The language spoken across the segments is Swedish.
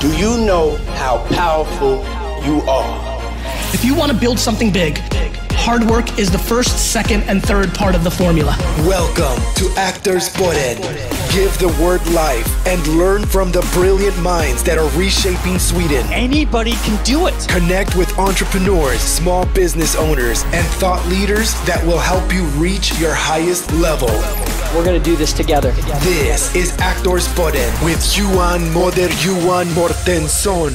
Do you know how powerful you are? If you want to build something big, hard work is the first, second, and third part of the formula. Welcome to Actors Podden. Give the word life and learn from the brilliant minds that are reshaping Sweden. Anybody can do it. Connect with entrepreneurs, small business owners, and thought leaders that will help you reach your highest level. We're going to do this together. This is Actors Podden with Johan Moder Johan Mortensson.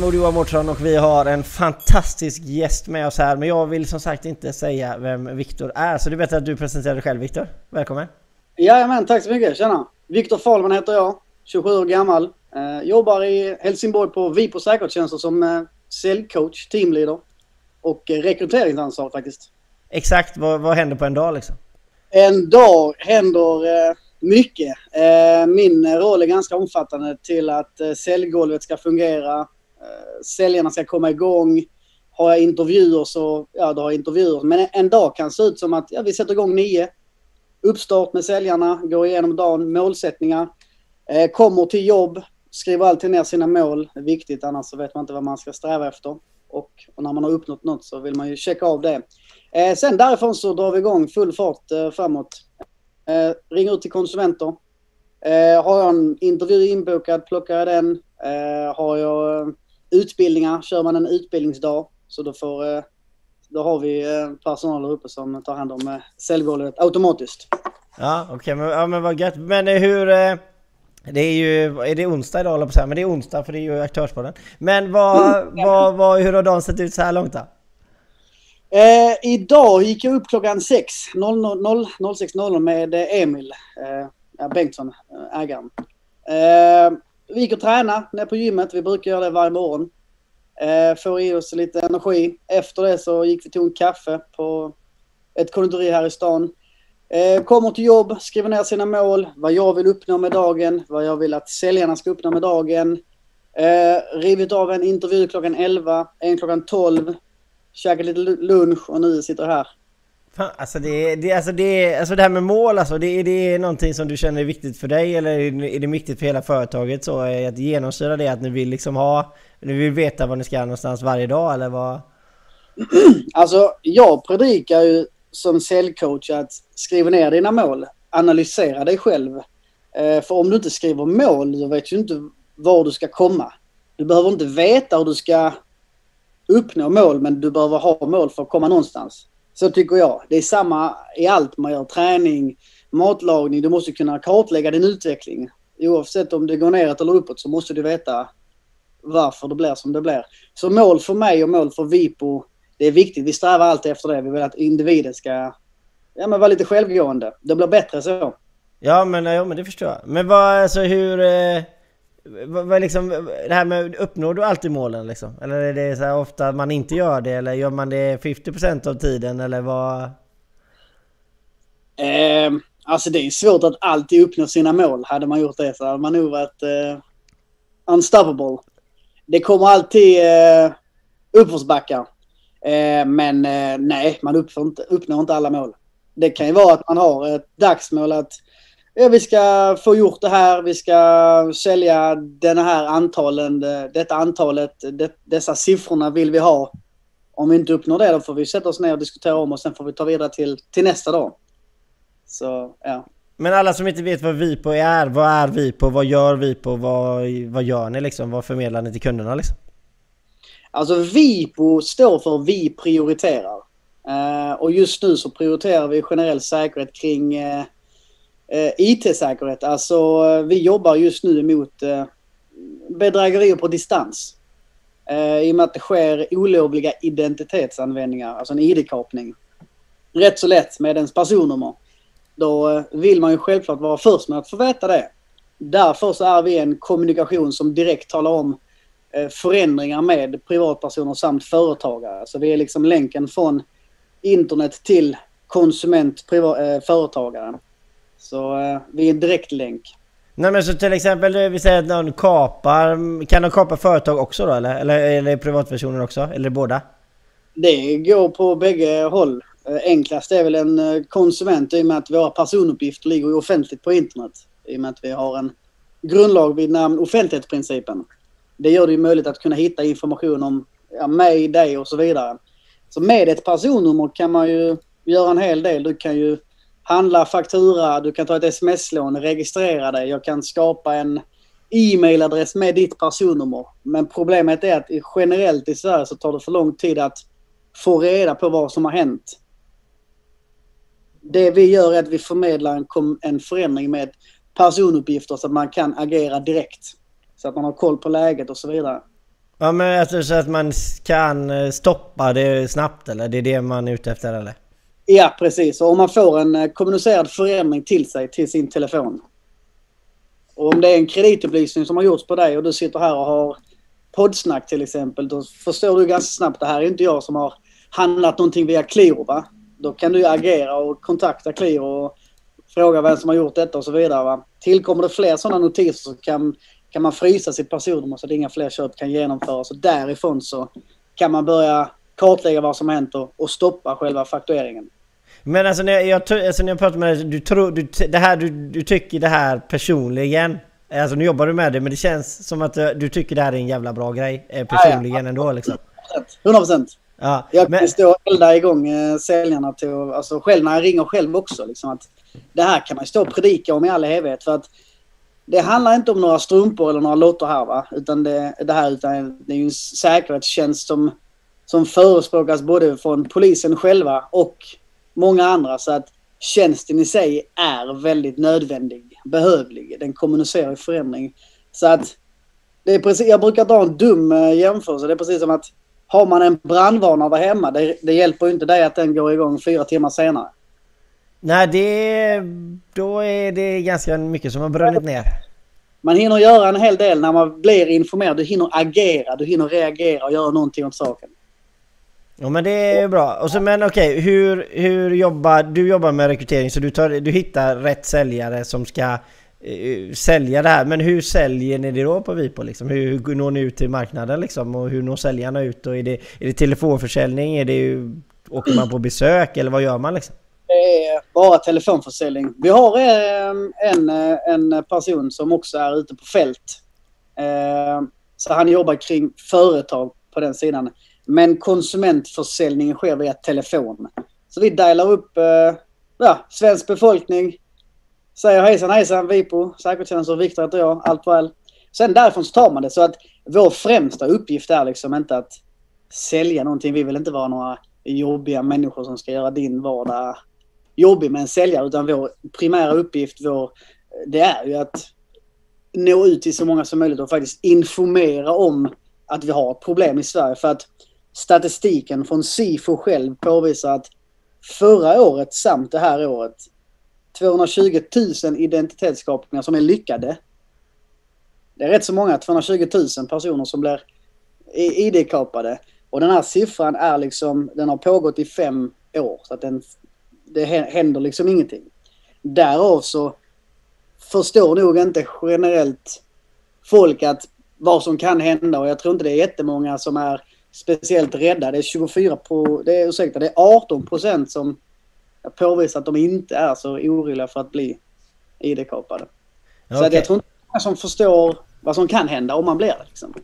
Mod Johan Mårtsson och vi har en fantastisk gäst med oss här men jag vill som sagt inte säga vem Viktor är så det är bättre att du presenterar dig själv Viktor. Välkommen! Jajamän, tack så mycket. Tjena! Viktor Fahlman heter jag, 27 år gammal. Eh, jobbar i Helsingborg på Vipo säkerhetstjänster som eh, säljcoach, teamleader och eh, rekryteringsansvarig faktiskt. Exakt, vad, vad händer på en dag liksom? En dag händer eh, mycket. Eh, min roll är ganska omfattande till att eh, säljgolvet ska fungera, Eh, säljarna ska komma igång. Har jag intervjuer så, ja då har jag intervjuer. Men en dag kan se ut som att ja, vi sätter igång nio. Uppstart med säljarna, går igenom dagen, målsättningar. Eh, kommer till jobb, skriver alltid ner sina mål. Det är viktigt, annars så vet man inte vad man ska sträva efter. Och, och när man har uppnått något så vill man ju checka av det. Eh, sen därifrån så drar vi igång full fart eh, framåt. Eh, ringer ut till konsumenter. Eh, har jag en intervju inbokad plockar jag den. Eh, har jag eh, utbildningar, kör man en utbildningsdag så då, får, eh, då har vi eh, personal uppe som tar hand om eh, säljgolvet automatiskt. Ja okej, okay, men, ja, men vad gött. Men hur... Det är ju, är det onsdag idag på så Men det är onsdag för det är ju Aktörspodden. Men vad, mm. vad, vad, hur har dagen sett ut så här långt då? Eh, idag gick jag upp klockan 06.00 med Emil eh, Bengtsson, ägaren. Eh, vi gick och tränade nere på gymmet. Vi brukar göra det varje morgon. Eh, får i oss lite energi. Efter det så gick vi tog en kaffe på ett konditori här i stan. Eh, kommer till jobb, skriver ner sina mål, vad jag vill uppnå med dagen, vad jag vill att säljarna ska uppnå med dagen. Eh, rivit av en intervju klockan 11, en klockan 12, käkat lite lunch och nu sitter jag här Fan, alltså, det, det, alltså, det, alltså det här med mål, alltså, det, det är någonting som du känner är viktigt för dig eller är det viktigt för hela företaget? Så eh, att genomsyra det att ni vill liksom ha, ni vill veta vad ni ska någonstans varje dag eller vad? Alltså jag predikar ju som säljcoach att skriva ner dina mål, analysera dig själv. Eh, för om du inte skriver mål så vet du inte var du ska komma. Du behöver inte veta hur du ska uppnå mål men du behöver ha mål för att komma någonstans. Så tycker jag. Det är samma i allt man gör. Träning, matlagning. Du måste kunna kartlägga din utveckling. Oavsett om det går neråt eller uppåt så måste du veta varför det blir som det blir. Så mål för mig och mål för Vipo, det är viktigt. Vi strävar alltid efter det. Vi vill att individen ska ja, men vara lite självgående. Det blir bättre så. Ja men, ja, men det förstår jag. Men vad, alltså hur... Eh, vad, liksom, det här med, uppnår du alltid målen liksom? Eller är det så ofta att man inte gör det? Eller gör man det 50% av tiden? Eller vad? Eh, alltså det är svårt att alltid uppnå sina mål. Hade man gjort det så hade man nog varit eh, unstoppable. Det kommer alltid eh, uppförsbackar. Eh, men eh, nej, man uppnår inte, uppnår inte alla mål. Det kan ju vara att man har ett dagsmål att ja, vi ska få gjort det här, vi ska sälja den här antalen, detta antalet, det, dessa siffrorna vill vi ha. Om vi inte uppnår det då får vi sätta oss ner och diskutera om och sen får vi ta vidare till, till nästa dag. Så, ja. Men alla som inte vet vad Vipo är, vad är Vipo, vad gör Vipo, vad, vad gör ni liksom, vad förmedlar ni till kunderna liksom? Alltså Vipo står för Vi prioriterar. Uh, och just nu så prioriterar vi generell säkerhet kring eh, Eh, IT-säkerhet. Alltså eh, vi jobbar just nu mot eh, bedrägerier på distans. I och med att det sker olovliga identitetsanvändningar, alltså en ID-kapning. Rätt så lätt med ens personnummer. Då vill man ju självklart vara först med att få veta det. Därför så är vi en kommunikation som direkt talar om förändringar med privatpersoner samt företagare. Så vi är liksom länken från internet till konsument, privat, företagare. Så eh, vi är en direktlänk. Nej men så till exempel, vi säger att någon kapar, kan de kapa företag också då eller? Eller, eller privatpersoner också? Eller båda? Det går på bägge håll. Eh, enklast är väl en eh, konsument i och med att våra personuppgifter ligger offentligt på internet. I och med att vi har en grundlag vid namn offentlighetsprincipen. Det gör det ju möjligt att kunna hitta information om ja, mig, dig och så vidare. Så med ett personnummer kan man ju göra en hel del. Du kan ju handla faktura, du kan ta ett sms-lån, registrera dig. Jag kan skapa en e-mailadress med ditt personnummer. Men problemet är att generellt i Sverige så tar det för lång tid att få reda på vad som har hänt. Det vi gör är att vi förmedlar en, en förändring med personuppgifter så att man kan agera direkt. Så att man har koll på läget och så vidare. Ja men alltså så att man kan eh, stoppa det snabbt eller? Det är det man är ute efter eller? Ja precis, och om man får en eh, kommunicerad förändring till sig till sin telefon. Och om det är en kreditupplysning som har gjorts på dig och du sitter här och har poddsnack till exempel. Då förstår du ganska snabbt det här är inte jag som har handlat någonting via Qliro va. Då kan du agera och kontakta Qliro och fråga vem som har gjort detta och så vidare. Va? Tillkommer det fler sådana notiser så kan, kan man frysa sitt personnummer så att inga fler köp kan genomföras. Och därifrån så kan man börja kartlägga vad som hänt och, och stoppa själva faktureringen. Men alltså när jag, jag, alltså när jag pratar med dig, du tror, du, det här, du, du tycker det här personligen? Alltså nu jobbar du med det men det känns som att du tycker det här är en jävla bra grej eh, personligen ja, ja. ändå liksom. 100 procent. Ja, jag kan men... stå och elda igång eh, säljarna till, alltså själv när jag ringer själv också liksom att det här kan man stå och predika om i all evighet för att det handlar inte om några strumpor eller några lotter här va. Utan det, det här utan det är ju en säkerhetstjänst som, som förespråkas både från polisen själva och många andra. Så att tjänsten i sig är väldigt nödvändig, behövlig. Den kommunicerar i förändring. Så att det är precis, jag brukar dra en dum eh, jämförelse. Det är precis som att har man en brandvarnare hemma, det, det hjälper inte dig att den går igång fyra timmar senare. Nej, det, då är det ganska mycket som har brunnit ner. Man hinner göra en hel del när man blir informerad. Du hinner agera, du hinner reagera och göra någonting åt saken. Ja men det är bra. Och så, men okej, hur, hur jobbar... Du jobbar med rekrytering så du, tar, du hittar rätt säljare som ska uh, sälja det här. Men hur säljer ni det då på Vipo liksom? Hur når ni ut till marknaden liksom? Och hur når säljarna ut? Och är det, är det telefonförsäljning? Är det, åker man på besök eller vad gör man liksom? Det är bara telefonförsäljning. Vi har eh, en, eh, en person som också är ute på fält. Så han jobbar kring företag på den sidan. Men konsumentförsäljningen sker via telefon. Så vi dialar upp eh, ja, svensk befolkning. Säger hejsan hejsan Vipo, säkerhetstjänsten Viktor heter jag, allt väl. Sen därifrån så tar man det. Så att vår främsta uppgift är liksom inte att sälja någonting. Vi vill inte vara några jobbiga människor som ska göra din vardag jobbig med en säljare. Utan vår primära uppgift, vår, det är ju att nå ut till så många som möjligt och faktiskt informera om att vi har ett problem i Sverige. För att statistiken från Sifo själv påvisar att förra året samt det här året 220 000 identitetskapningar som är lyckade. Det är rätt så många, 220 000 personer som blir ID-kapade. Och den här siffran är liksom, den har pågått i fem år. Så att den, det händer liksom ingenting. Därav så förstår nog inte generellt folk att vad som kan hända och jag tror inte det är jättemånga som är speciellt rädda. Det är 24 på, det är, ursäkta, det är 18 procent som påvisar att de inte är så oroliga för att bli ID-kapade. Okay. Så att jag tror inte många som förstår vad som kan hända om man blir det. Liksom.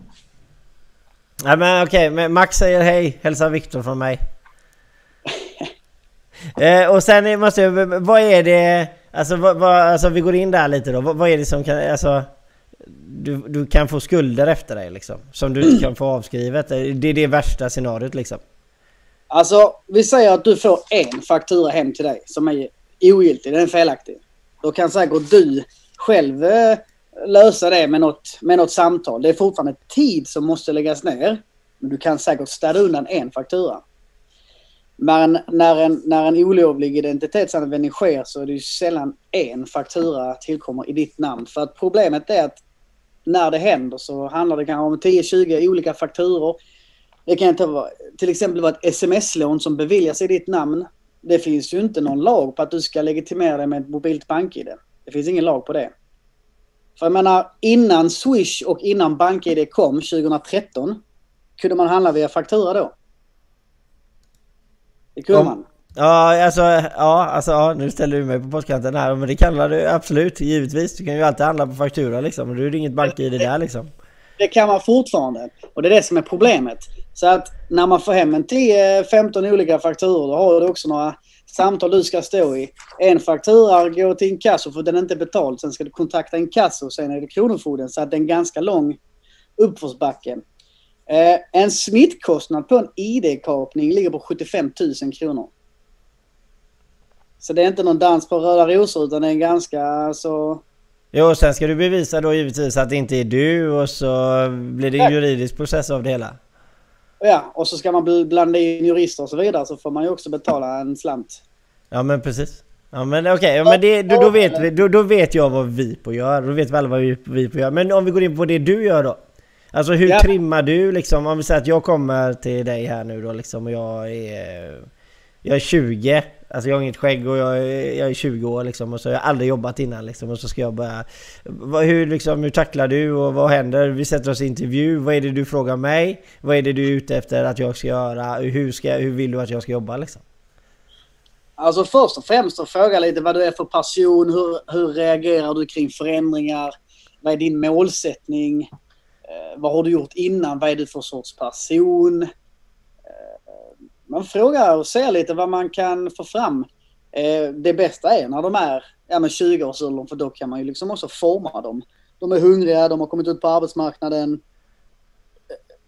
Nej men okej, okay. Max säger hej, hälsa Viktor från mig. eh, och sen måste jag, vad är det, alltså, vad, vad, alltså vi går in där lite då. Vad, vad är det som kan, alltså du, du kan få skulder efter dig liksom. Som du inte kan få avskrivet. Det är det värsta scenariot liksom. Alltså, vi säger att du får en faktura hem till dig som är ogiltig, den är felaktig. Då kan säkert du själv eh, lösa det med något, med något samtal. Det är fortfarande tid som måste läggas ner. Men du kan säkert städa undan en faktura. Men när en, när en olovlig identitetsanvändning sker så är det ju sällan en faktura tillkommer i ditt namn. För att problemet är att när det händer så handlar det kanske om 10-20 olika fakturor. Det kan ta, till exempel vara ett sms-lån som beviljas i ditt namn. Det finns ju inte någon lag på att du ska legitimera dig med ett mobilt bank-id. Det finns ingen lag på det. För jag menar, innan Swish och innan BankID kom 2013 kunde man handla via faktura då. Det kunde man. Ja, alltså, ja, alltså ja, nu ställer du mig på postkanten här, men det kan du absolut, givetvis. Du kan ju alltid handla på faktura liksom, och då är det inget bank-id där liksom. det kan man fortfarande. Och det är det som är problemet. Så att när man får hem en 10-15 olika fakturor, då har du också några samtal du ska stå i. En faktura går till inkasso för den är inte betald. Sen ska du kontakta inkasso, sen är det Kronofogden. Så att det är en ganska lång uppförsbacke. Eh, en snittkostnad på en ID-kapning ligger på 75 000 kronor. Så det är inte någon dans på röda rosor utan det är en ganska så... Jo, sen ska du bevisa då givetvis att det inte är du och så blir det en juridisk process av det hela. Ja, och så ska man blanda in jurister och så vidare så får man ju också betala en slant. Ja men precis. Ja men okej, okay, ja, men det, då, då, vet vi, då, då vet jag vad vi på gör. Då vet vi alla vad vi, vi på gör. Men om vi går in på det du gör då. Alltså hur ja. trimmar du liksom? Om vi säger att jag kommer till dig här nu då liksom och jag är... Jag är 20. Alltså jag har inget skägg och jag är, jag är 20 år liksom och så har jag aldrig jobbat innan liksom och så ska jag börja... Hur, liksom, hur tacklar du och vad händer? Vi sätter oss i intervju. Vad är det du frågar mig? Vad är det du är ute efter att jag ska göra? Hur, ska, hur vill du att jag ska jobba liksom? Alltså först och främst att fråga lite vad du är för person. Hur, hur reagerar du kring förändringar? Vad är din målsättning? Eh, vad har du gjort innan? Vad är du för sorts person? Man frågar och ser lite vad man kan få fram. Eh, det bästa är när de är ja, 20-årsåldern för då kan man ju liksom också forma dem. De är hungriga, de har kommit ut på arbetsmarknaden.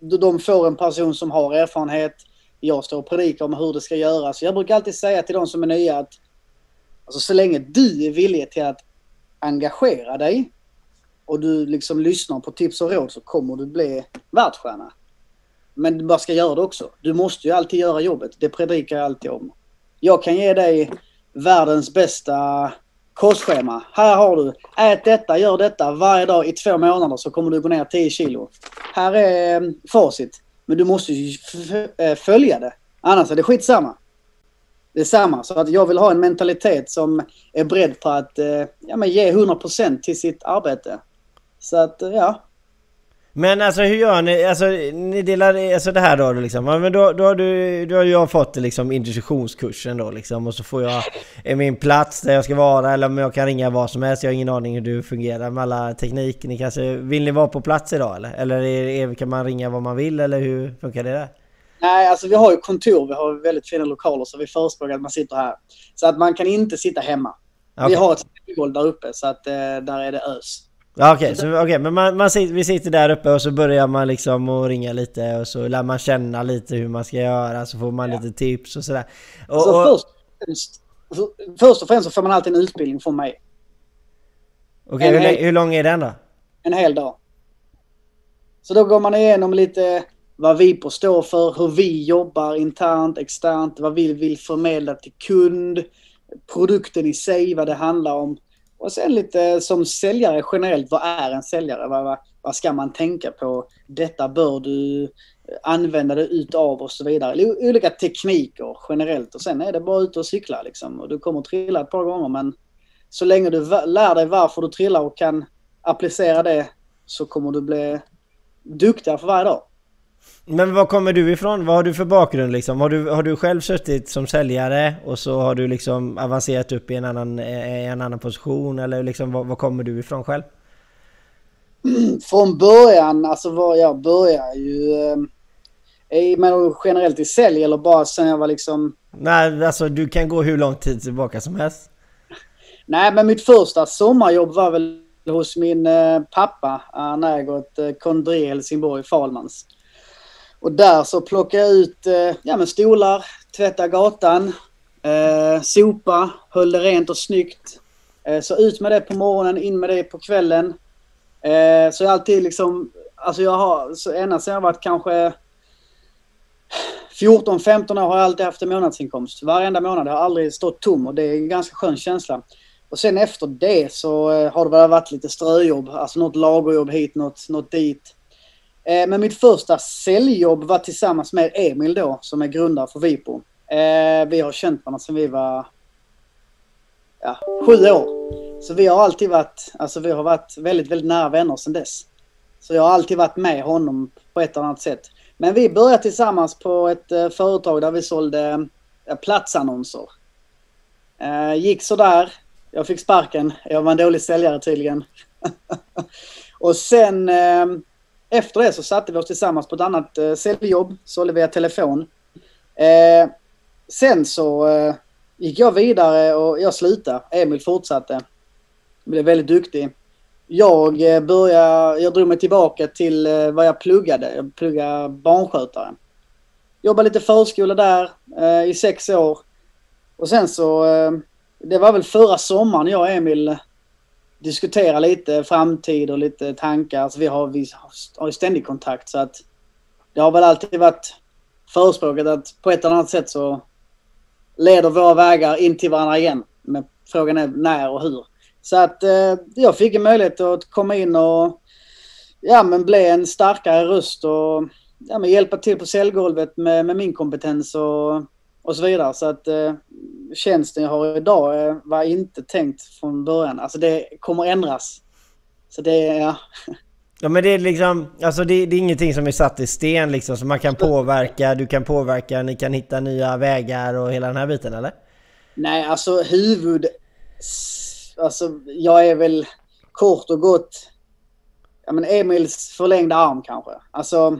De får en person som har erfarenhet. Jag står och predikar om hur det ska göras. Jag brukar alltid säga till de som är nya att alltså, så länge du är villig till att engagera dig och du liksom lyssnar på tips och råd så kommer du bli världsstjärna. Men du bara ska göra det också. Du måste ju alltid göra jobbet. Det predikar jag alltid om. Jag kan ge dig världens bästa kostschema. Här har du. Ät detta, gör detta varje dag i två månader så kommer du gå ner 10 kilo. Här är mm, facit. Men du måste ju eh, följa det. Annars är det skitsamma. Det är samma. Så att jag vill ha en mentalitet som är beredd på att eh, ja, men ge 100% till sitt arbete. Så att eh, ja, men alltså hur gör ni? Alltså ni delar, alltså det här då liksom. men då, då har du, då har jag fått liksom introduktionskursen då liksom. Och så får jag min plats där jag ska vara eller om jag kan ringa vad som helst. Jag har ingen aning hur du fungerar med alla teknik. Ni kanske, vill ni vara på plats idag eller? Eller är, kan man ringa vad man vill eller hur funkar det där? Nej, alltså vi har ju kontor. Vi har väldigt fina lokaler så vi förespråkar att man sitter här. Så att man kan inte sitta hemma. Okay. Vi har ett golv där uppe så att eh, där är det ös. Ja, Okej, okay, okay, men man, man sitter, vi sitter där uppe och så börjar man liksom och ringa lite och så lär man känna lite hur man ska göra så får man ja. lite tips och sådär. Och, alltså, först, främst, först och främst så får man alltid en utbildning från mig. Okej, okay, hur, hur lång är den då? En hel dag. Så då går man igenom lite vad vi står för, hur vi jobbar internt, externt, vad vi vill förmedla till kund, produkten i sig, vad det handlar om. Och sen lite som säljare generellt, vad är en säljare? Vad, vad, vad ska man tänka på? Detta bör du använda dig utav och så vidare. Olika tekniker generellt och sen är det bara ut och cykla liksom. Och du kommer trilla ett par gånger men så länge du lär dig varför du trillar och kan applicera det så kommer du bli duktigare för varje dag. Men var kommer du ifrån? Vad har du för bakgrund liksom? Har du, har du själv suttit som säljare och så har du liksom avancerat upp i en annan, i en annan position? Eller liksom, var, var kommer du ifrån själv? Från början, alltså var jag började ju... Eh, men generellt i sälj eller bara sen jag var liksom... Nej, alltså du kan gå hur lång tid tillbaka som helst. Nej, men mitt första sommarjobb var väl hos min eh, pappa. Han äger ett eh, i Helsingborg, Falmans. Och där så plockade jag ut eh, ja, men stolar, tvätta gatan, eh, sopa, höll det rent och snyggt. Eh, så ut med det på morgonen, in med det på kvällen. Eh, så jag alltid liksom, alltså jag har, så ända sedan jag varit kanske 14-15 år har jag alltid haft en månadsinkomst. Varenda månad har jag aldrig stått tom och det är en ganska skön känsla. Och sen efter det så eh, har det väl varit lite ströjobb, alltså något lagerjobb hit, något, något dit. Eh, men mitt första säljjobb var tillsammans med Emil då, som är grundare för Vipo. Eh, vi har känt varandra sedan vi var ja, sju år. Så vi har alltid varit, alltså vi har varit väldigt, väldigt nära vänner sedan dess. Så jag har alltid varit med honom på ett eller annat sätt. Men vi började tillsammans på ett eh, företag där vi sålde platsannonser. Gick sådär. Jag fick sparken. Jag var en dålig säljare tydligen. och sen efter det så satte vi oss tillsammans på ett annat eh, säljjobb, sålde via telefon. Eh, sen så eh, gick jag vidare och jag slutade. Emil fortsatte. Blev väldigt duktig. Jag eh, började, jag drog mig tillbaka till eh, vad jag pluggade. Jag pluggade barnskötare. Jobbade lite förskola där eh, i sex år. Och sen så, eh, det var väl förra sommaren jag och Emil diskutera lite framtid och lite tankar. Alltså vi har, vi har ju ständig kontakt så att det har väl alltid varit förespråkat att på ett eller annat sätt så leder våra vägar in till varandra igen. Men frågan är när och hur. Så att eh, jag fick en möjlighet att komma in och ja, men bli en starkare röst och ja, men hjälpa till på säljgolvet med, med min kompetens och, och så vidare. Så att eh, tjänsten jag har idag eh, var inte tänkt från början. Alltså det kommer ändras. Så det är, ja. Ja men det är liksom, alltså det, det, är ingenting som är satt i sten liksom, så man kan påverka, du kan påverka, ni kan hitta nya vägar och hela den här biten eller? Nej, alltså huvud... Alltså jag är väl kort och gott, ja men Emils förlängda arm kanske. Alltså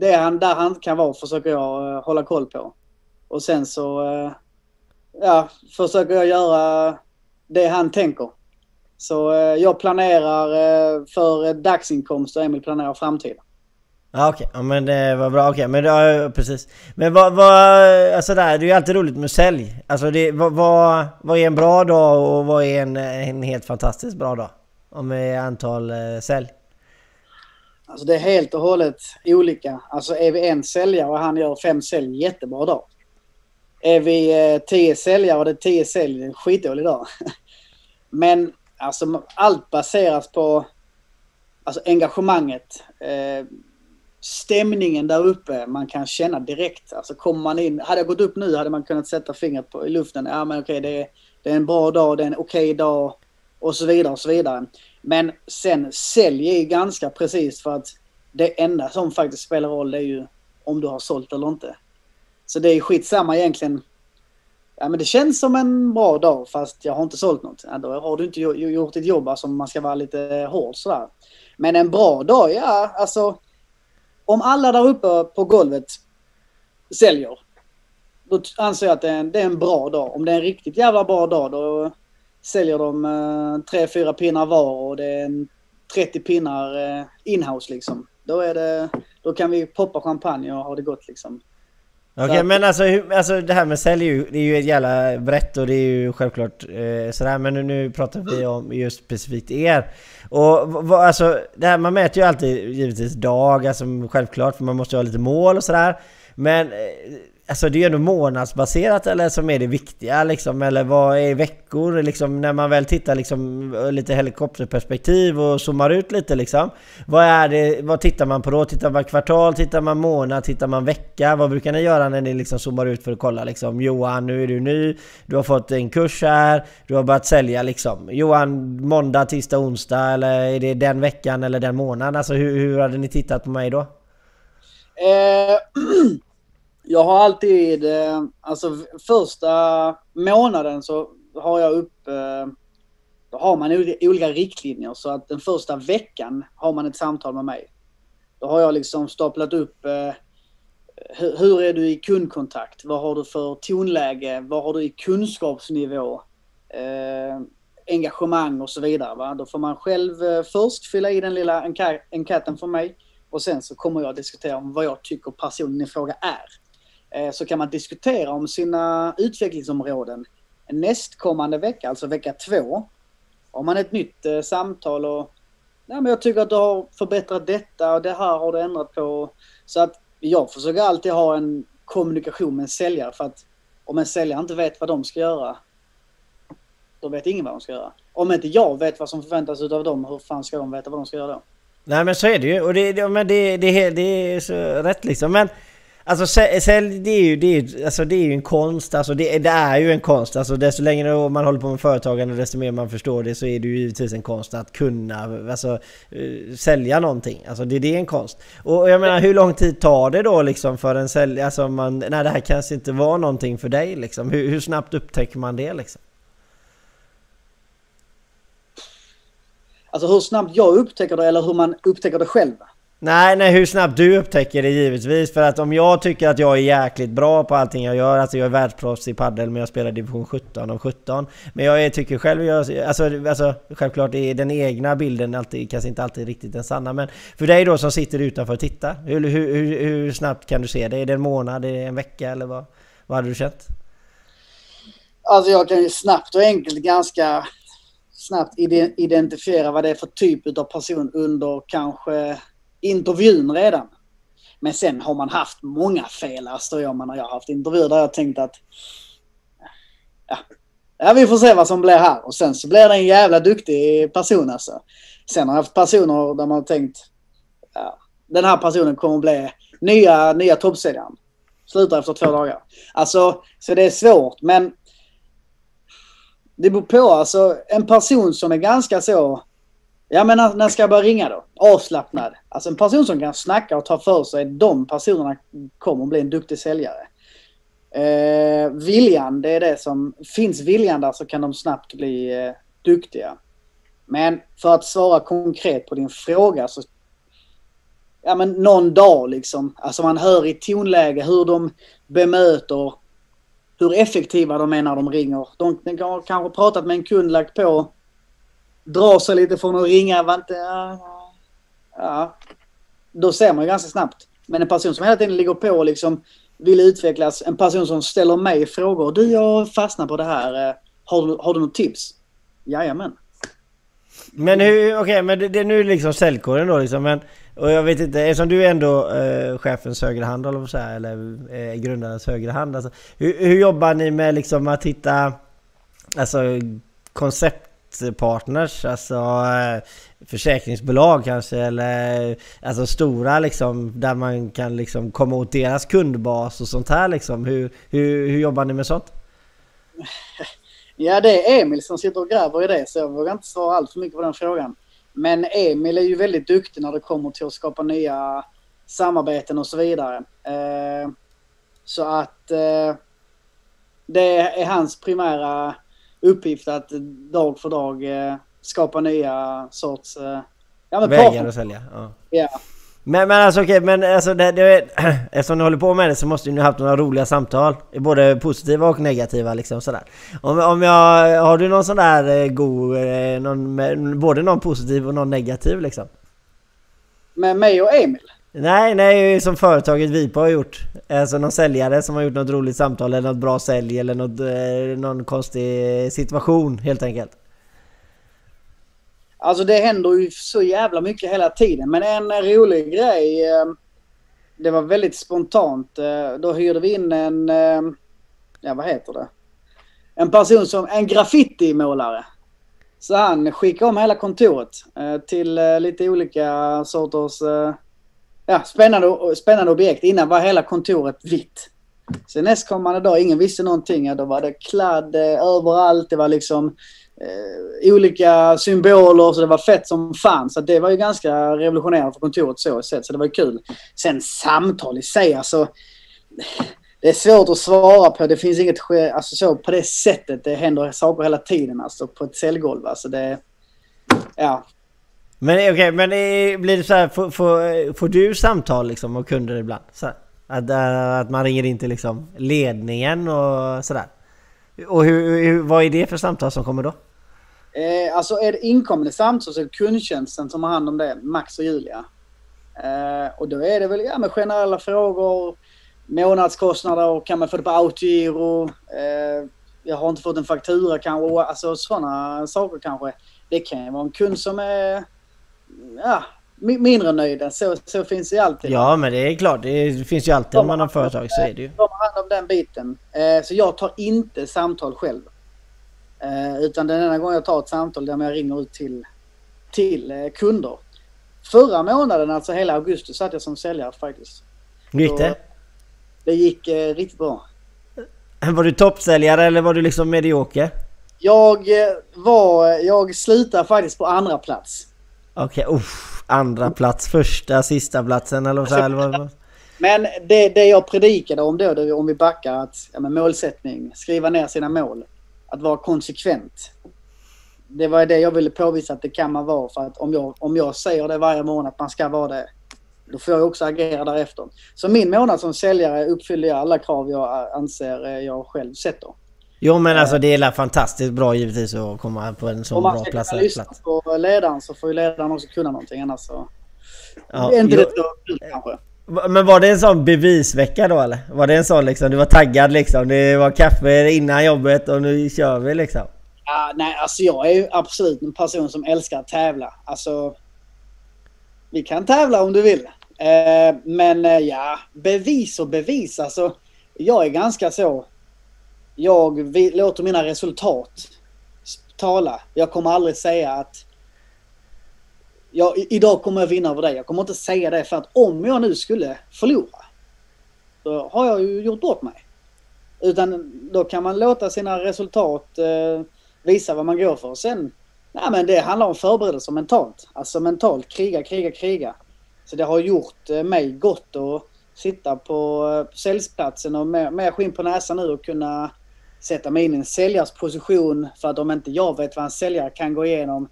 det han, där han kan vara försöker jag uh, hålla koll på. Och sen så, uh, ja, försöker jag göra det han tänker. Så uh, jag planerar för dagsinkomst och Emil planerar framtiden. Ja okej, okay. ja, men det var bra. Okej, okay. men ja, precis. Men vad, vad, alltså där, det är ju alltid roligt med sälj. Alltså det, vad, vad, vad är en bra dag och vad är en, en helt fantastiskt bra dag? Om antal eh, sälj? Alltså det är helt och hållet olika. Alltså är vi en säljare och han gör fem sälj, jättebra dag. Är vi eh, tio säljare och det är tio sälj, en skitdålig dag. Men alltså allt baseras på alltså engagemanget. Eh, stämningen där uppe man kan känna direkt. Alltså kommer man in, hade jag gått upp nu hade man kunnat sätta fingret på, i luften. Ja men okej det, är, det är en bra dag, det är en okej dag och så vidare och så vidare. Men sen sälj är ju ganska precis för att det enda som faktiskt spelar roll är ju om du har sålt eller inte. Så det är skitsamma egentligen. Ja men det känns som en bra dag fast jag har inte sålt något. Ja, då har du inte gjort ditt jobb, alltså man ska vara lite hård sådär. Men en bra dag, ja alltså. Om alla där uppe på golvet säljer. Då anser jag att det är, en, det är en bra dag. Om det är en riktigt jävla bra dag då säljer de eh, tre, fyra pinnar var och det är en 30 pinnar eh, inhouse liksom. Då, är det, då kan vi poppa champagne och ha det gott liksom. Okej okay, men alltså, alltså det här med sälj det är ju ett jävla brett och det är ju självklart eh, sådär men nu, nu pratar vi om just specifikt er. Och vad, alltså det här man mäter ju alltid givetvis dag, alltså självklart för man måste ju ha lite mål och sådär. Men eh, Alltså det är ju ändå månadsbaserat eller som är det viktiga liksom, eller vad är veckor liksom när man väl tittar liksom lite helikopterperspektiv och zoomar ut lite liksom. Vad är det, vad tittar man på då? Tittar man kvartal, tittar man månad, tittar man vecka? Vad brukar ni göra när ni liksom zoomar ut för att kolla liksom? Johan, nu är du ny, du har fått en kurs här, du har börjat sälja liksom. Johan, måndag, tisdag, onsdag eller är det den veckan eller den månaden? Alltså hur, hur hade ni tittat på mig då? Eh, Jag har alltid, eh, alltså första månaden så har jag upp, eh, då har man olika riktlinjer så att den första veckan har man ett samtal med mig. Då har jag liksom staplat upp eh, hur är du i kundkontakt? Vad har du för tonläge? Vad har du i kunskapsnivå? Eh, engagemang och så vidare. Va? Då får man själv först fylla i den lilla enkäten för mig och sen så kommer jag diskutera om vad jag tycker personen i fråga är. Eh, så kan man diskutera om sina utvecklingsområden. Nästkommande vecka, alltså vecka två, har man ett nytt eh, samtal och Nej, men jag tycker att du har förbättrat detta och det här har du ändrat på. Så att jag försöker alltid ha en kommunikation med en säljare för att om en säljare inte vet vad de ska göra, då vet ingen vad de ska göra. Om inte jag vet vad som förväntas av dem, hur fan ska de veta vad de ska göra då? Nej men så är det ju och det, det, men det, det, det är så rätt liksom. Men Alltså sälj, det är ju, det är, alltså, det är ju en konst, alltså det, det, är ju en konst. Alltså desto längre man håller på med företagande, desto mer man förstår det så är det ju givetvis en konst att kunna alltså, eh, sälja någonting. Alltså det, det är en konst. Och jag menar hur lång tid tar det då liksom för en säljare, alltså man, nej det här kanske inte var någonting för dig liksom. Hur, hur snabbt upptäcker man det liksom? Alltså hur snabbt jag upptäcker det eller hur man upptäcker det själv. Nej, nej, hur snabbt du upptäcker det givetvis. För att om jag tycker att jag är jäkligt bra på allting jag gör, alltså jag är världsproffs i padel men jag spelar division 17 av 17. Men jag är, tycker själv, jag, alltså, alltså självklart är den egna bilden alltid, kanske inte alltid riktigt den sanna. Men för dig då som sitter utanför och tittar, hur, hur, hur, hur snabbt kan du se det? Är det en månad, är det en vecka eller vad, vad hade du känt? Alltså jag kan ju snabbt och enkelt ganska snabbt identifiera vad det är för typ av person under kanske intervjun redan. Men sen har man haft många fel, Astrid jag när jag har haft intervjuer där jag tänkt att ja, ja, vi får se vad som blir här. Och sen så blir det en jävla duktig person alltså. Sen har jag haft personer där man har tänkt ja, den här personen kommer bli nya, nya toppsäljaren. Slutar efter två dagar. Alltså, så det är svårt men det beror på alltså en person som är ganska så Ja men när, när ska jag börja ringa då? Avslappnad. Alltså en person som kan snacka och ta för sig, de personerna kommer att bli en duktig säljare. Eh, viljan, det är det som... Finns viljan där så kan de snabbt bli eh, duktiga. Men för att svara konkret på din fråga så... Ja men någon dag liksom. Alltså man hör i tonläge hur de bemöter hur effektiva de är när de ringer. De, de har kanske pratat med en kund, lagt på drar sig lite från att ringa. Vante, ja, då ser man ju ganska snabbt. Men en person som hela tiden ligger på och liksom vill utvecklas. En person som ställer mig frågor. Du, jag fastnar på det här. Eh, har du, har du något tips? Jajamän. Men hur, okej, okay, men det, det är nu liksom säljkåren då liksom. Men, och jag vet inte, eftersom du är ändå eh, chefens högra hand eller eller eh, grundarens högra hand. Alltså, hur, hur jobbar ni med liksom att hitta alltså, koncept partners, alltså eh, försäkringsbolag kanske eller alltså stora liksom där man kan liksom komma åt deras kundbas och sånt här liksom. Hur, hur, hur jobbar ni med sånt? Ja, det är Emil som sitter och gräver i det så jag vågar inte svara allt för mycket på den frågan. Men Emil är ju väldigt duktig när det kommer till att skapa nya samarbeten och så vidare. Eh, så att eh, det är hans primära uppgift att dag för dag eh, skapa nya sorts... Eh, ja, men Vägar att sälja? Ja. ja. Men, men alltså okej, okay, men alltså det, det, eftersom ni håller på med det så måste ni ha haft några roliga samtal. Både positiva och negativa liksom sådär. Om, om jag, har du någon sån där eh, god, någon, både någon positiv och någon negativ liksom? Med mig och Emil? Nej, nej, som företaget Vipa har gjort. Alltså någon säljare som har gjort något roligt samtal eller något bra sälj eller något, eh, någon konstig situation helt enkelt. Alltså det händer ju så jävla mycket hela tiden. Men en rolig grej. Eh, det var väldigt spontant. Eh, då hyrde vi in en, eh, ja vad heter det? En person som, en graffitimålare. Så han skickade om hela kontoret till lite olika sorters ja, spännande, spännande objekt. Innan var hela kontoret vitt. Sen nästkommande dag, ingen visste någonting. Ja, då var det kladd eh, överallt. Det var liksom eh, olika symboler. Så det var fett som fan. Så det var ju ganska revolutionerande för kontoret så sett. Så det var ju kul. Sen samtal i sig alltså. Det är svårt att svara på. Det finns inget alltså så på det sättet. Det händer saker hela tiden alltså på ett säljgolv. Alltså det, ja, men eh, okej, okay, men blir det så här, får, får, får, du samtal liksom av kunder ibland? Så att, eh, att man ringer in till liksom ledningen och sådär? Och hur, hur, vad är det för samtal som kommer då? Eh, alltså är det inkommande samtal så är det kundtjänsten som har hand om det, Max och Julia. Eh, och då är det väl ja, med generella frågor, månadskostnader, och kan man få det på autogiro? Eh, jag har inte fått en faktura kanske, alltså sådana saker kanske. Det kan ju vara en kund som är ja, mindre nöjda. Så, så finns det alltid. Ja, men det är klart. Det finns ju alltid om man har företag så är det ju. De har hand om den biten. Eh, så jag tar inte samtal själv. Eh, utan den enda gången jag tar ett samtal där jag ringer ut till, till eh, kunder. Förra månaden, alltså hela augusti, satt jag som säljare faktiskt. Gick det? Det gick riktigt bra. Var du toppsäljare eller var du liksom medioker? Jag var... Jag slutade faktiskt på andra plats. Okej, okay, andra plats, första, sista platsen eller vad? Men det, det jag predikade om då, det, om vi backar, att ja, målsättning, skriva ner sina mål, att vara konsekvent. det var det jag ville påvisa att det kan man vara. För att om jag, om jag säger det varje månad att man ska vara det, då får jag också agera därefter. Så min månad som säljare uppfyller jag alla krav jag anser eh, jag själv sätter. Jo men alltså det är fantastiskt bra givetvis att komma på en sån Om man bra ska plats. plats. på ledaren så får ju ledaren också kunna någonting annars så... Ja, det är inte jo- det så kul kanske. Men var det en sån bevisvecka då eller? Var det en sån liksom, du var taggad liksom? Det var kaffe innan jobbet och nu kör vi liksom? Ja, nej, alltså jag är ju absolut en person som älskar att tävla. Alltså... Vi kan tävla om du vill. Eh, men eh, ja, bevis och bevis. Alltså, jag är ganska så... Jag vi, låter mina resultat tala. Jag kommer aldrig säga att... Jag, idag kommer jag vinna över dig. Jag kommer inte säga det för att om jag nu skulle förlora. Då har jag ju gjort bort mig. Utan då kan man låta sina resultat eh, visa vad man går för. Sen, nej men det handlar om förberedelser mentalt. Alltså mentalt, kriga, kriga, kriga. Så det har gjort eh, mig gott att sitta på eh, säljplatsen och med, med skinn på näsan nu och kunna sätta mig in i en säljares position. För att om inte jag vet vad en säljare kan gå igenom,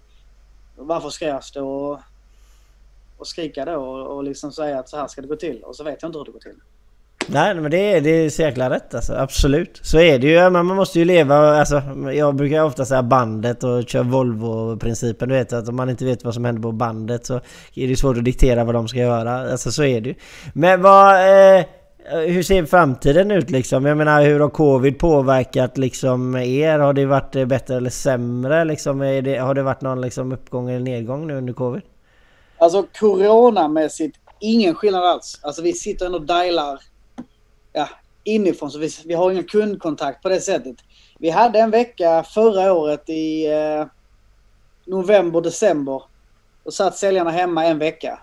varför ska jag stå och, och skrika då och, och liksom säga att så här ska det gå till? Och så vet jag inte hur det går till. Nej men det är, det är så jäkla rätt alltså, absolut. Så är det ju, men man måste ju leva, alltså jag brukar ofta säga bandet och köra Volvo-principen. Du vet att om man inte vet vad som händer på bandet så är det svårt att diktera vad de ska göra. Alltså så är det ju. Men vad... Eh, Eh, hur ser framtiden ut liksom? Jag menar hur har covid påverkat liksom er? Har det varit eh, bättre eller sämre liksom? Är det, har det varit någon liksom uppgång eller nedgång nu under covid? Alltså coronamässigt, ingen skillnad alls. Alltså vi sitter ändå och dialar ja, inifrån så vi, vi har ingen kundkontakt på det sättet. Vi hade en vecka förra året i eh, november, december. Då satt säljarna hemma en vecka.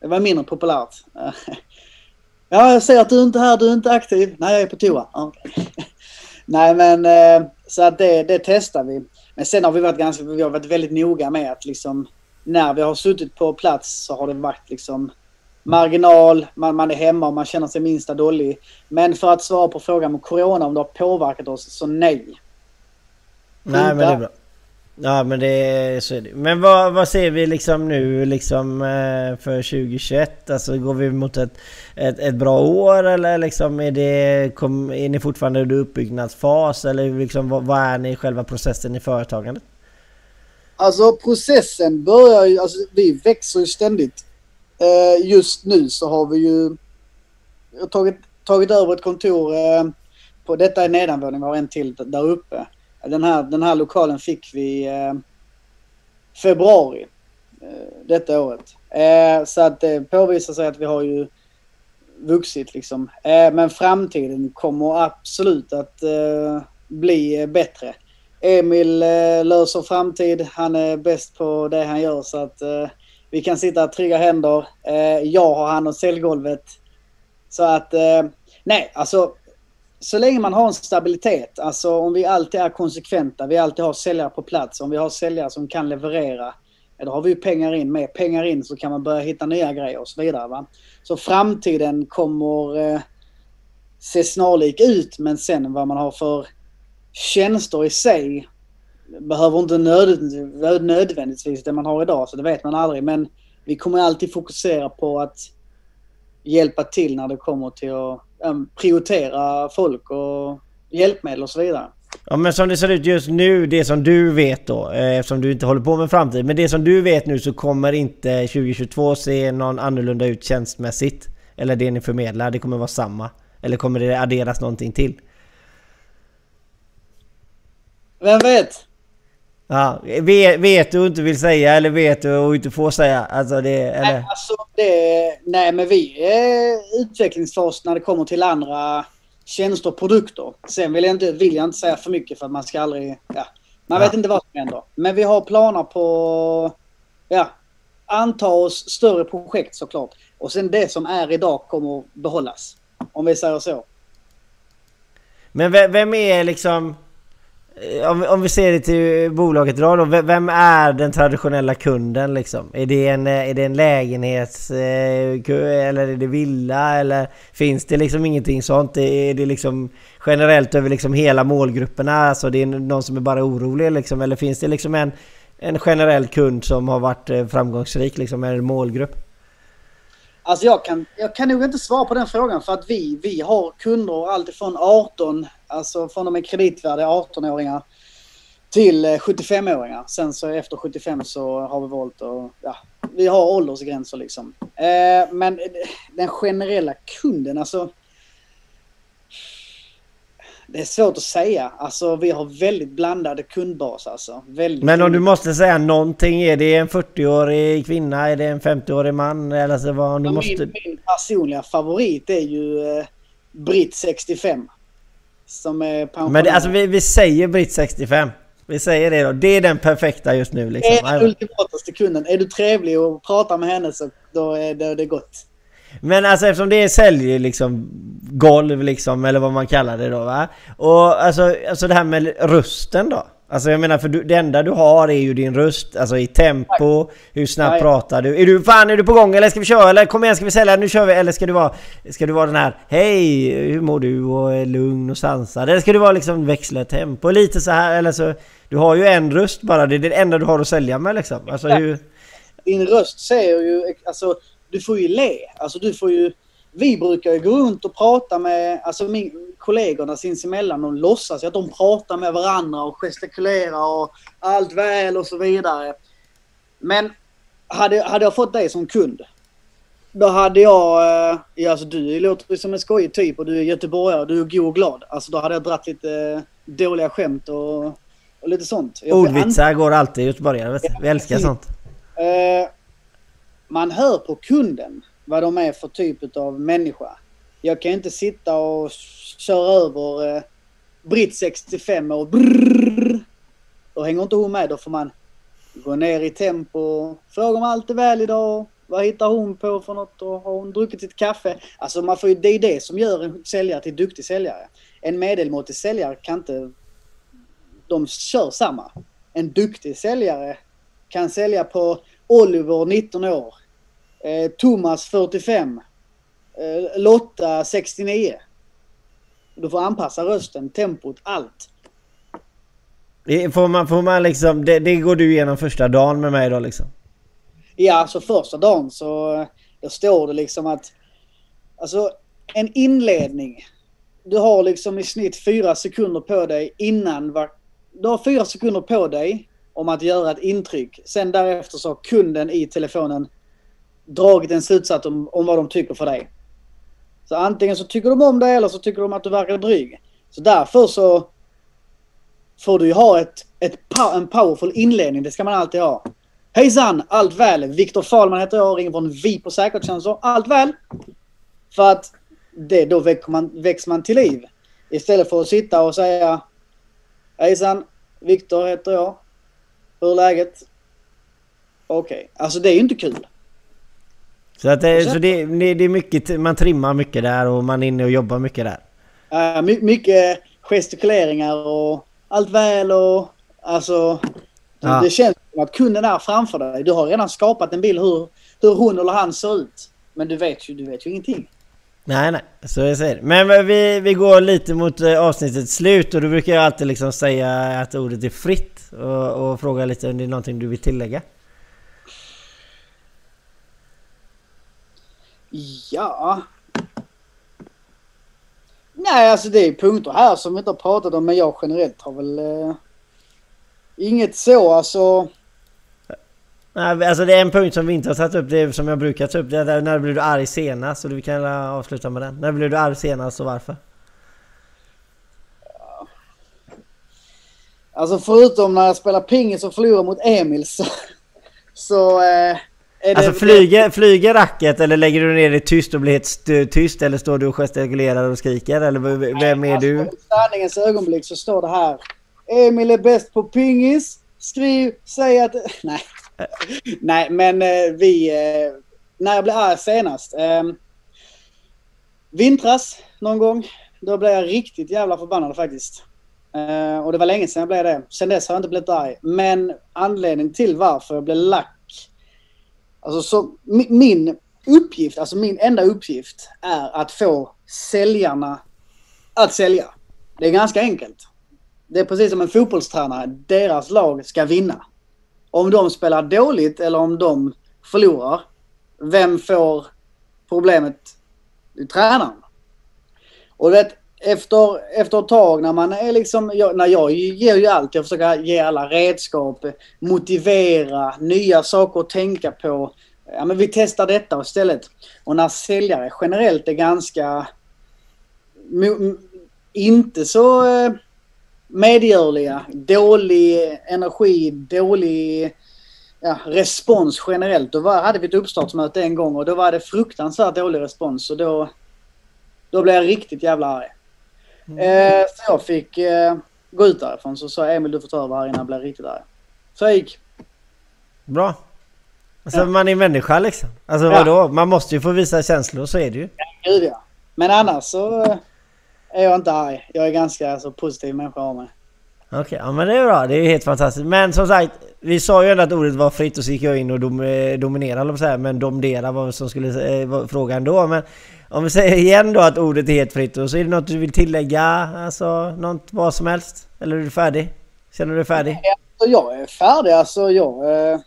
Det var mindre populärt. ja, jag ser att du inte är här, du är inte aktiv. Nej, jag är på toa. Ja. Nej, men eh, så att det, det testar vi. Men sen har vi varit ganska, vi har varit väldigt noga med att liksom när vi har suttit på plats så har det varit liksom marginal, man, man är hemma och man känner sig minsta dålig. Men för att svara på frågan om corona, om det har påverkat oss, så nej. Nej men det är bra. Ja men det så är det. Men vad, vad ser vi liksom nu liksom eh, för 2021? Alltså går vi mot ett, ett, ett bra år eller liksom är det... Kom, är ni fortfarande i uppbyggnadsfas eller liksom vad, vad är ni i själva processen i företagandet? Alltså processen börjar ju, alltså vi växer ju ständigt. Eh, just nu så har vi ju tagit, tagit över ett kontor eh, på, detta är nedanvåning, vi har en till där uppe. Den här, den här lokalen fick vi eh, februari eh, detta året. Eh, så att det påvisar sig att vi har ju vuxit liksom. Eh, men framtiden kommer absolut att eh, bli bättre. Emil eh, löser framtid. Han är bäst på det han gör så att eh, vi kan sitta trygga händer. Eh, jag har hand om säljgolvet. Så att, eh, nej alltså så länge man har en stabilitet, alltså om vi alltid är konsekventa, vi alltid har säljare på plats, om vi har säljare som kan leverera, ja, då har vi ju pengar in. Med pengar in så kan man börja hitta nya grejer och så vidare. Va? Så framtiden kommer eh, se snarlik ut, men sen vad man har för tjänster i sig behöver inte nöd, nödvändigtvis det man har idag, så det vet man aldrig. Men vi kommer alltid fokusera på att hjälpa till när det kommer till att prioritera folk och hjälpmedel och så vidare. Ja men som det ser ut just nu, det som du vet då, eh, eftersom du inte håller på med framtid. Men det som du vet nu så kommer inte 2022 se någon annorlunda ut tjänstmässigt. Eller det ni förmedlar, det kommer vara samma. Eller kommer det adderas någonting till? Vem vet? Ja, vet, vet du inte vill säga eller vet du och inte får säga? Alltså det, eller? Nej, alltså det, nej, men vi är utvecklingsfas när det kommer till andra tjänster och produkter. Sen vill jag inte, vill jag inte säga för mycket för man ska aldrig... Ja, man Ja. vet inte vad som händer. Men vi har planer på... Ja, anta oss större projekt såklart. Och sen det som är idag kommer att behållas. Om vi säger så. Men vem, vem är liksom... Eh, om, om vi ser det till bolaget idag då, vem är den traditionella kunden liksom? Är det en, eh, är det en lägenhets... Eh, eller är det villa? Eller finns det liksom ingenting sånt? Är det liksom generellt över liksom hela målgrupperna? Alltså det är någon som är bara orolig liksom? Eller finns det liksom en, en generell kund som har varit framgångsrik liksom? Är det en målgrupp? Alltså jag kan, jag kan nog inte svara på den frågan för att vi, vi har kunder alltifrån 18, alltså från de är kreditvärdiga 18-åringar till eh, 75-åringar. Sen så efter 75 så har vi valt att, ja, vi har åldersgränser liksom. Eh, men den generella kunden, alltså. Det är svårt att säga. Alltså vi har väldigt blandade kundbas alltså. Väldigt Men om du måste säga någonting, är det en 40-årig kvinna? Är det en 50-årig man? Eller så vad, du Ja, måste... min, min personliga favorit är ju eh, Britt 65. Som är pensionär. Men det, alltså vi, vi säger Britt 65. Vi säger det då. Det är den perfekta just nu Det liksom. är den ultimataste kunden. Är du trevlig och pratar med henne så då är det, det är gott. Men alltså eftersom det är sälj liksom golv liksom eller vad man kallar det då va. Och alltså, alltså det här med rösten då. Alltså jag menar för du, det enda du har är ju din röst. Alltså i tempo, hur snabbt Nej. pratar du? Är du fan är du på gång eller ska vi köra? Eller kom igen ska vi sälja? Nu kör vi! Eller ska du vara, ska du vara den här Hej! Hur mår du? Och är lugn och sansad? Eller ska du vara liksom växla tempo lite så här eller så? Du har ju en röst bara. Det är det enda du har att sälja med liksom. Alltså hur... Din röst säger ju, alltså du får ju le. Alltså du får ju, vi brukar ju gå runt och prata med, alltså min, kollegorna sinsemellan och låtsas att de pratar med varandra och gestikulerar och allt väl och så vidare. Men hade, hade jag fått dig som kund, då hade jag, eh, alltså du låter som en skojig typ och du är göteborgare och du är god och glad. Alltså då hade jag dratt lite eh, dåliga skämt och, och lite sånt. Ordvitsar går alltid i göteborgare. Vi älskar sånt. Eh, man hör på kunden vad de är för typ av människa. Jag kan inte sitta och köra över eh, Britt 65 och brrrr. Då hänger inte hon med. Då får man gå ner i tempo. Fråga om allt är väl idag. Vad hittar hon på för något? Och har hon druckit sitt kaffe? Alltså man får ju, det är det som gör en säljare till duktig säljare. En medelmåttig säljare kan inte... De kör samma. En duktig säljare kan sälja på Oliver 19 år. Eh, Thomas 45. Eh, Lotta 69. Du får anpassa rösten, tempot, allt. Får man, får man liksom, det, det går du igenom första dagen med mig då liksom? Ja, så första dagen så eh, då står det liksom att... Alltså en inledning. Du har liksom i snitt fyra sekunder på dig innan var, Du har fyra sekunder på dig om att göra ett intryck. Sen därefter så har kunden i telefonen dragit en slutsats om, om vad de tycker för dig. Så antingen så tycker de om dig eller så tycker de att du verkar dryg. Så därför så får du ju ha ett, ett, en powerful inledning. Det ska man alltid ha. Hejsan! Allt väl? Viktor Fahlman heter jag och ringer från Vi på säkerhetstjänster. Allt väl? För att det, då växer man, växer man till liv. Istället för att sitta och säga Hejsan! Viktor heter jag. Hur är läget? Okej. Alltså det är ju inte kul. Så, att det, så det, det är mycket, man trimmar mycket där och man är inne och jobbar mycket där. Uh, my, mycket gestikuleringar och allt väl och alltså... Ja. Det känns som att kunden är framför dig. Du har redan skapat en bild hur, hur hon eller han ser ut. Men du vet ju, du vet ju ingenting. Nej nej, så jag säger det. Men vi, vi går lite mot eh, avsnittets slut och då brukar jag alltid liksom säga att ordet är fritt och, och fråga lite om det är någonting du vill tillägga. Ja... Nej, alltså det är punkter här som vi inte har pratat om, men jag generellt har väl... Eh, inget så, alltså... Nej, alltså det är en punkt som vi inte har tagit upp, det är som jag brukar ta upp. Det är när blev du arg senast? Så vi kan avsluta med den. När blev du arg senast och varför? Alltså förutom när jag spelar pingis och förlorar mot Emil så... Så... Eh, är det, Alltså flyger, flyger racket eller lägger du ner det tyst och blir helt st- tyst? Eller står du och gestikulerar och skriker? Eller vem är du? Alltså, I sanningens ögonblick så står det här. Emil är bäst på pingis. Skriv, säg att... Nej. Nej, men eh, vi... Eh, när jag blev arg senast. Eh, vintras någon gång. Då blev jag riktigt jävla förbannad faktiskt. Eh, och det var länge sedan jag blev det. Sen dess har jag inte blivit arg. Men anledningen till varför jag blev lack. Alltså så, min uppgift, alltså min enda uppgift är att få säljarna att sälja. Det är ganska enkelt. Det är precis som en fotbollstränare. Deras lag ska vinna. Om de spelar dåligt eller om de förlorar. Vem får problemet? Det är tränaren. Och vet, efter, efter ett tag när man är liksom, jag, när jag ger ju allt, jag försöker ge alla redskap, motivera, nya saker att tänka på. Ja men vi testar detta istället. Och när säljare generellt är ganska, inte så eh, medgörliga, dålig energi, dålig ja, respons generellt. Då var, hade vi ett uppstartsmöte en gång och då var det fruktansvärt dålig respons. Och då, då blev jag riktigt jävla arg. Eh, så jag fick eh, gå ut därifrån. Så sa Emil du får ta över här innan jag blev riktigt arg. Så jag gick. Bra. Alltså man är människa liksom. Alltså Ja. vadå? Man måste ju få visa känslor, så är det ju. Gud ja. Men annars så eh, är jag inte arg. Jag är ganska så positiv människa av mig. Okej, ja men det är bra. Det är helt fantastiskt. Men som sagt, vi sa ju ändå att ordet var fritt och så gick jag in och dom, eh, dominerade, vad säga, men domdera var som skulle eh, frågan då. Men om vi säger igen då att ordet är helt fritt och så är det något du vill tillägga? Alltså något vad som helst? Eller är du färdig? Känner du dig färdig? Så jag är färdig alltså. Jag, eh,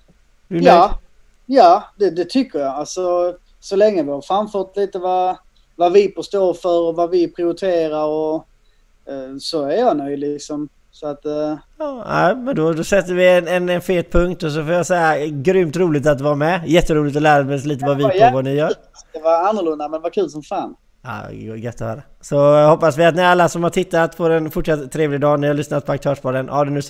Du är nöjd? ja, ja det, det tycker jag. Alltså, så länge vi har framfört lite vad, vad vi står för och vad vi prioriterar och eh, så är jag nöjd liksom. Så att eh, Ja, nej, men då, då sätter vi en, en, en fet punkt och så får jag säga grymt roligt att vara med. Jätteroligt att lära mig lite vad vi på vad ni gör. det var annorlunda men det var kul som fan. Ja, gött att höra. Så jag hoppas vi att ni alla som har tittat får en fortsatt trevlig dag. Ni har lyssnat på Aktörspodden. Ha det nu